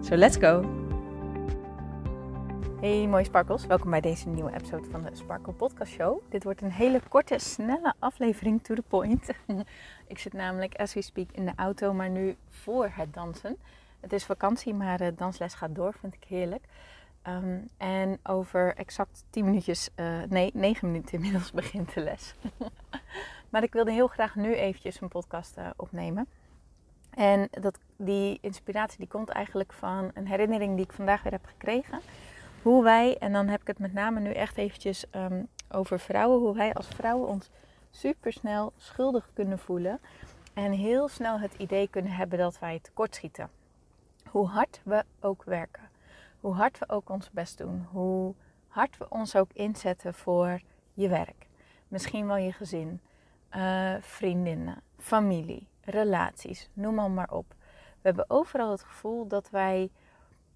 So let's go! Hey mooie sparkles, welkom bij deze nieuwe episode van de Sparkle Podcast Show. Dit wordt een hele korte, snelle aflevering to the point. Ik zit namelijk as we speak in de auto, maar nu voor het dansen. Het is vakantie, maar de dansles gaat door, vind ik heerlijk. Ehm, en over exact 10 minuutjes, uh, nee 9 minuten inmiddels begint de les. maar ik wilde heel graag nu eventjes een podcast uh, opnemen. En dat, die inspiratie die komt eigenlijk van een herinnering die ik vandaag weer heb gekregen. Hoe wij, en dan heb ik het met name nu echt eventjes um, over vrouwen, hoe wij als vrouwen ons supersnel schuldig kunnen voelen. En heel snel het idee kunnen hebben dat wij tekortschieten. Hoe hard we ook werken. Hoe hard we ook ons best doen. Hoe hard we ons ook inzetten voor je werk. Misschien wel je gezin, uh, vriendinnen, familie, relaties, noem maar, maar op. We hebben overal het gevoel dat wij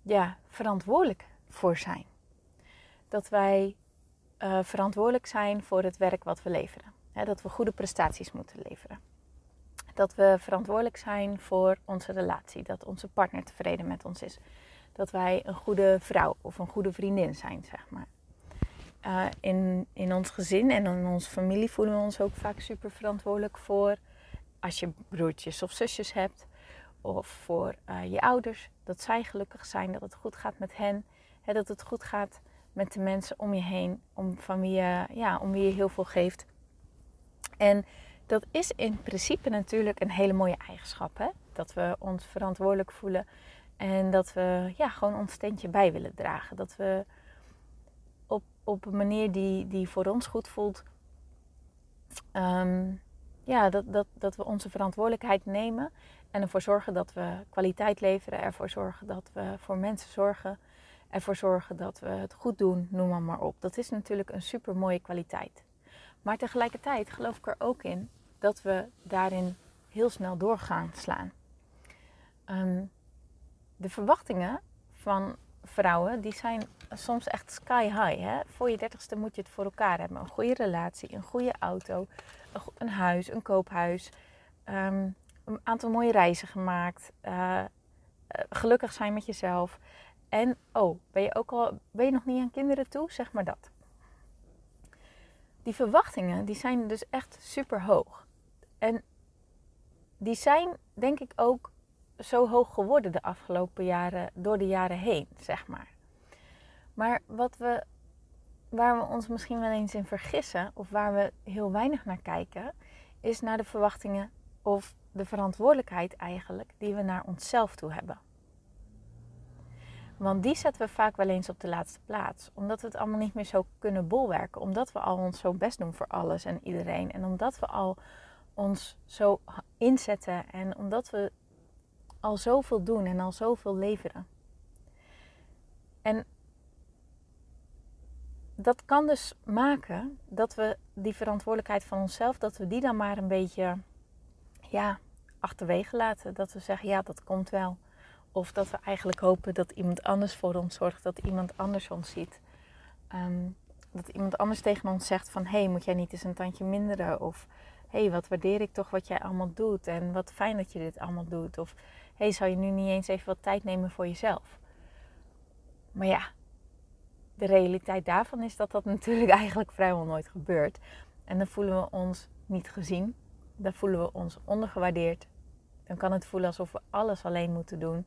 ja, verantwoordelijk voor zijn. Dat wij uh, verantwoordelijk zijn voor het werk wat we leveren. dat we goede prestaties moeten leveren. Dat we verantwoordelijk zijn voor onze relatie. Dat onze partner tevreden met ons is. Dat wij een goede vrouw of een goede vriendin zijn, zeg maar. Uh, in, in ons gezin en in onze familie voelen we ons ook vaak super verantwoordelijk voor als je broertjes of zusjes hebt, of voor uh, je ouders, dat zij gelukkig zijn, dat het goed gaat met hen, hè, dat het goed gaat met de mensen om je heen, om, van wie je, ja, om wie je heel veel geeft. En dat is in principe natuurlijk een hele mooie eigenschap, hè? dat we ons verantwoordelijk voelen en dat we ja, gewoon ons steentje bij willen dragen. Dat we op, op een manier die, die voor ons goed voelt, um, ja, dat, dat, dat we onze verantwoordelijkheid nemen en ervoor zorgen dat we kwaliteit leveren, ervoor zorgen dat we voor mensen zorgen, ervoor zorgen dat we het goed doen, noem maar, maar op. Dat is natuurlijk een super mooie kwaliteit. Maar tegelijkertijd geloof ik er ook in dat we daarin heel snel doorgaan slaan. Um, de verwachtingen van vrouwen die zijn soms echt sky high. Hè? Voor je dertigste moet je het voor elkaar hebben. Een goede relatie, een goede auto, een huis, een koophuis. Um, een aantal mooie reizen gemaakt. Uh, gelukkig zijn met jezelf. En, oh, ben je ook al, ben je nog niet aan kinderen toe? Zeg maar dat. Die verwachtingen, die zijn dus echt super hoog. En die zijn, denk ik, ook zo hoog geworden de afgelopen jaren, door de jaren heen, zeg maar. Maar wat we, waar we ons misschien wel eens in vergissen, of waar we heel weinig naar kijken, is naar de verwachtingen of de verantwoordelijkheid eigenlijk die we naar onszelf toe hebben. Want die zetten we vaak wel eens op de laatste plaats. Omdat we het allemaal niet meer zo kunnen bolwerken. Omdat we al ons zo best doen voor alles en iedereen. En omdat we al ons zo inzetten. En omdat we al zoveel doen en al zoveel leveren. En dat kan dus maken dat we die verantwoordelijkheid van onszelf, dat we die dan maar een beetje ja, achterwege laten. Dat we zeggen, ja, dat komt wel. Of dat we eigenlijk hopen dat iemand anders voor ons zorgt, dat iemand anders ons ziet. Ehm, dat iemand anders tegen ons zegt van, hé, hey, moet jij niet eens een tandje minderen? Of, hé, hey, wat waardeer ik toch wat jij allemaal doet en wat fijn dat je dit allemaal doet. Of, hey, zou je nu niet eens even wat tijd nemen voor jezelf? Maar ja, de realiteit daarvan is dat dat natuurlijk eigenlijk vrijwel nooit gebeurt. En dan voelen we ons niet gezien. Dan voelen we ons ondergewaardeerd. Dan kan het voelen alsof we alles alleen moeten doen.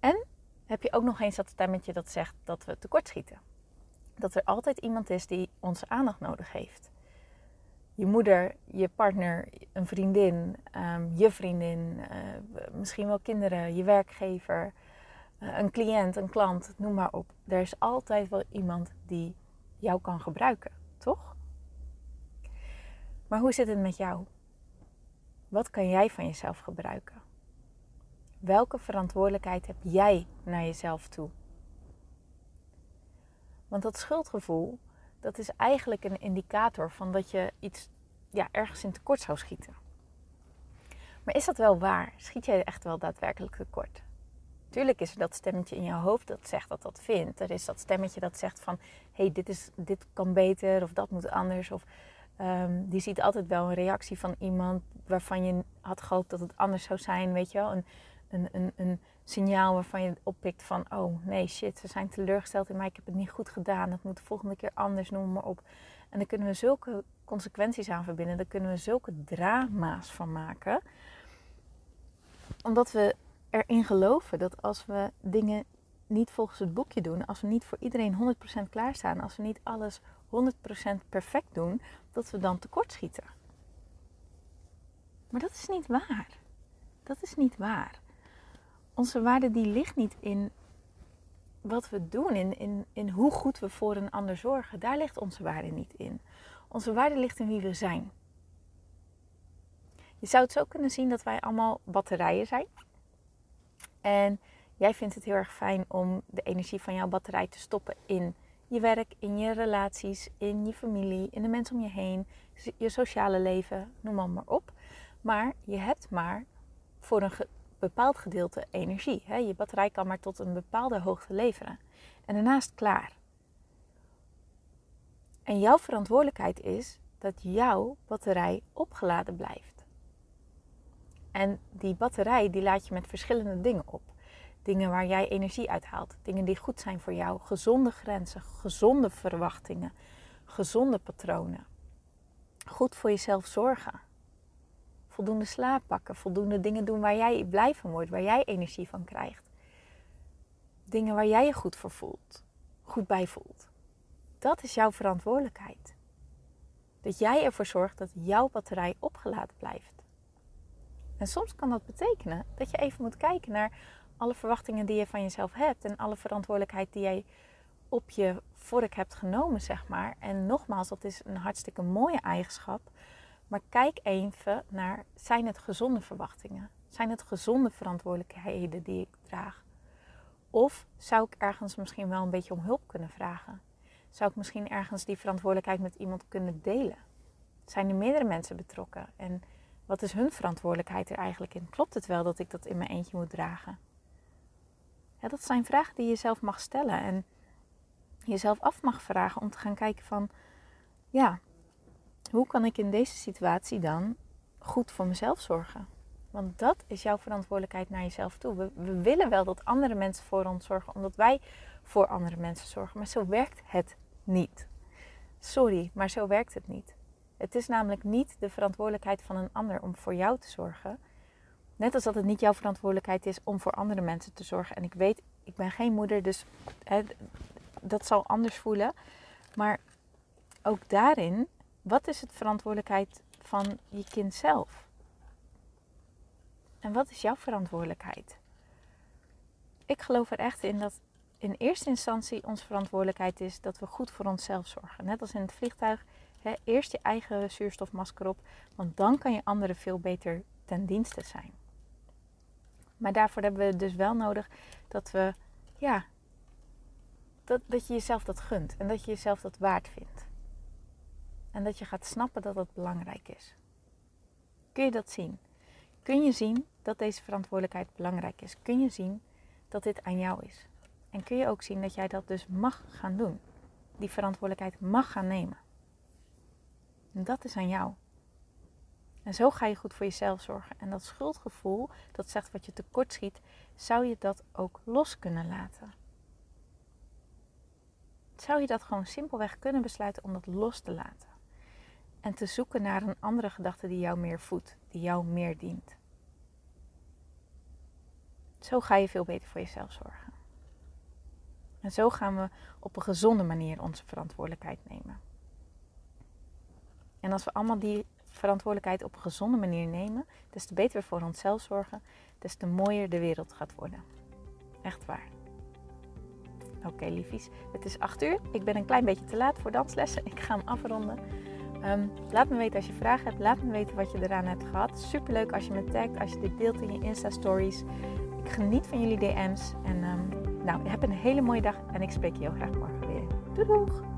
En heb je ook nog eens dat stemmetje dat zegt dat we tekortschieten. Dat er altijd iemand is die onze aandacht nodig heeft. Je moeder, je partner, een vriendin, um, je vriendin, uh, misschien wel kinderen, je werkgever, uh, een cliënt, een klant, noem maar op. Er is altijd wel iemand die jou kan gebruiken, toch? Maar hoe zit het met jou? Wat kan jij van jezelf gebruiken? Welke verantwoordelijkheid heb jij naar jezelf toe? Want dat schuldgevoel, dat is eigenlijk een indicator van dat je iets ja, ergens in tekort zou schieten. Maar is dat wel waar? Schiet jij echt wel daadwerkelijk tekort? Tuurlijk is er dat stemmetje in je hoofd dat zegt dat dat vindt. Er is dat stemmetje dat zegt van... hé, hey, dit, is, dit kan beter of dat moet anders. Of um, die ziet altijd wel een reactie van iemand waarvan je had gehoopt dat het anders zou zijn. Weet je wel? Een, een, een, een signaal waarvan je oppikt van... oh nee, shit, ze zijn teleurgesteld in mij. Ik heb het niet goed gedaan. Dat moet de volgende keer anders, noem maar op. En daar kunnen we zulke consequenties aan verbinden. Daar kunnen we zulke drama's van maken. Omdat we erin geloven dat als we dingen niet volgens het boekje doen, als we niet voor iedereen 100% klaarstaan, als we niet alles 100% perfect doen, dat we dan tekortschieten. Maar dat is niet waar. Dat is niet waar. Onze waarde die ligt niet in wat we doen, in, in, in hoe goed we voor een ander zorgen. Daar ligt onze waarde niet in. Onze waarde ligt in wie we zijn. Je zou het zo kunnen zien dat wij allemaal batterijen zijn. En jij vindt het heel erg fijn om de energie van jouw batterij te stoppen in je werk, in je relaties, in je familie, in de mensen om je heen, je sociale leven, noem maar, op. Maar je hebt maar voor een bepaald gedeelte energie. Hè? Je batterij kan maar tot een bepaalde hoogte leveren. En daarnaast klaar. En jouw verantwoordelijkheid is dat jouw batterij opgeladen blijft. En die batterij die laat je met verschillende dingen op. Dingen waar jij energie uit haalt. Dingen die goed zijn voor jou. Gezonde grenzen, gezonde verwachtingen, gezonde patronen. Goed voor jezelf zorgen. Voldoende slaap pakken. Voldoende dingen doen waar jij blij van wordt. Waar jij energie van krijgt. Dingen waar jij je goed voor voelt. Goed bij voelt. Dat is jouw verantwoordelijkheid. Dat jij ervoor zorgt dat jouw batterij opgeladen blijft. En soms kan dat betekenen dat je even moet kijken naar alle verwachtingen die je van jezelf hebt en alle verantwoordelijkheid die jij op je vork hebt genomen, zeg maar. En nogmaals, dat is een hartstikke mooie eigenschap. Maar kijk even naar, zijn het gezonde verwachtingen? Zijn het gezonde verantwoordelijkheden die ik draag? Of zou ik ergens misschien wel een beetje om hulp kunnen vragen? Zou ik misschien ergens die verantwoordelijkheid met iemand kunnen delen? Zijn er meerdere mensen betrokken? En wat is hun verantwoordelijkheid er eigenlijk in? Klopt het wel dat ik dat in mijn eentje moet dragen? Dat zijn vragen die je zelf mag stellen en jezelf af mag vragen om te gaan kijken van, ja, hoe kan ik in deze situatie dan goed voor mezelf zorgen? Want dat is jouw verantwoordelijkheid naar jezelf toe. We, we, willen wel dat andere mensen voor ons zorgen, omdat wij voor andere mensen zorgen. Maar zo werkt het niet. Sorry, maar zo werkt het niet. Het is namelijk niet de verantwoordelijkheid van een ander om voor jou te zorgen. Net als dat het niet jouw verantwoordelijkheid is om voor andere mensen te zorgen. En ik weet, ik ben geen moeder, dus hè, dat zal anders voelen. Maar ook daarin, wat is het verantwoordelijkheid van je kind zelf? En wat is jouw verantwoordelijkheid? Ik geloof er echt in dat in eerste instantie onze verantwoordelijkheid is dat we goed voor onszelf zorgen. Net als in het vliegtuig eerst je eigen zuurstofmasker op, want dan kan je anderen veel beter ten dienste zijn. Maar daarvoor hebben we dus wel nodig dat we, ja, dat, dat je jezelf dat gunt en dat je jezelf dat waard vindt. En dat je gaat snappen dat dat belangrijk is. Kun je dat zien? Kun je zien dat deze verantwoordelijkheid belangrijk is? Kun je zien dat dit aan jou is? En kun je ook zien dat jij dat dus mag gaan doen? Die verantwoordelijkheid mag gaan nemen. En dat is aan jou. En zo ga je goed voor jezelf zorgen. En dat schuldgevoel, dat zegt wat je tekort schiet, zou je dat ook los kunnen laten. Zou je dat gewoon simpelweg kunnen besluiten om dat los te laten? En te zoeken naar een andere gedachte die jou meer voedt, die jou meer dient. Zo ga je veel beter voor jezelf zorgen. En zo gaan we op een gezonde manier onze verantwoordelijkheid nemen. En als we allemaal die verantwoordelijkheid op een gezonde manier nemen, des te beter we voor onszelf zorgen, des te mooier de wereld gaat worden. Echt waar. Oké, okay, liefies. Het is 8 uur. Ik ben een klein beetje te laat voor danslessen. Ik ga hem afronden. Ehm, laat me weten als je vragen hebt. Laat me weten wat je eraan hebt gehad. Super leuk als je me tagt, als je dit deelt in je Insta-stories. Ik geniet van jullie DM's. En um, nou, heb een hele mooie dag en ik spreek je heel graag morgen weer. Doei doeg!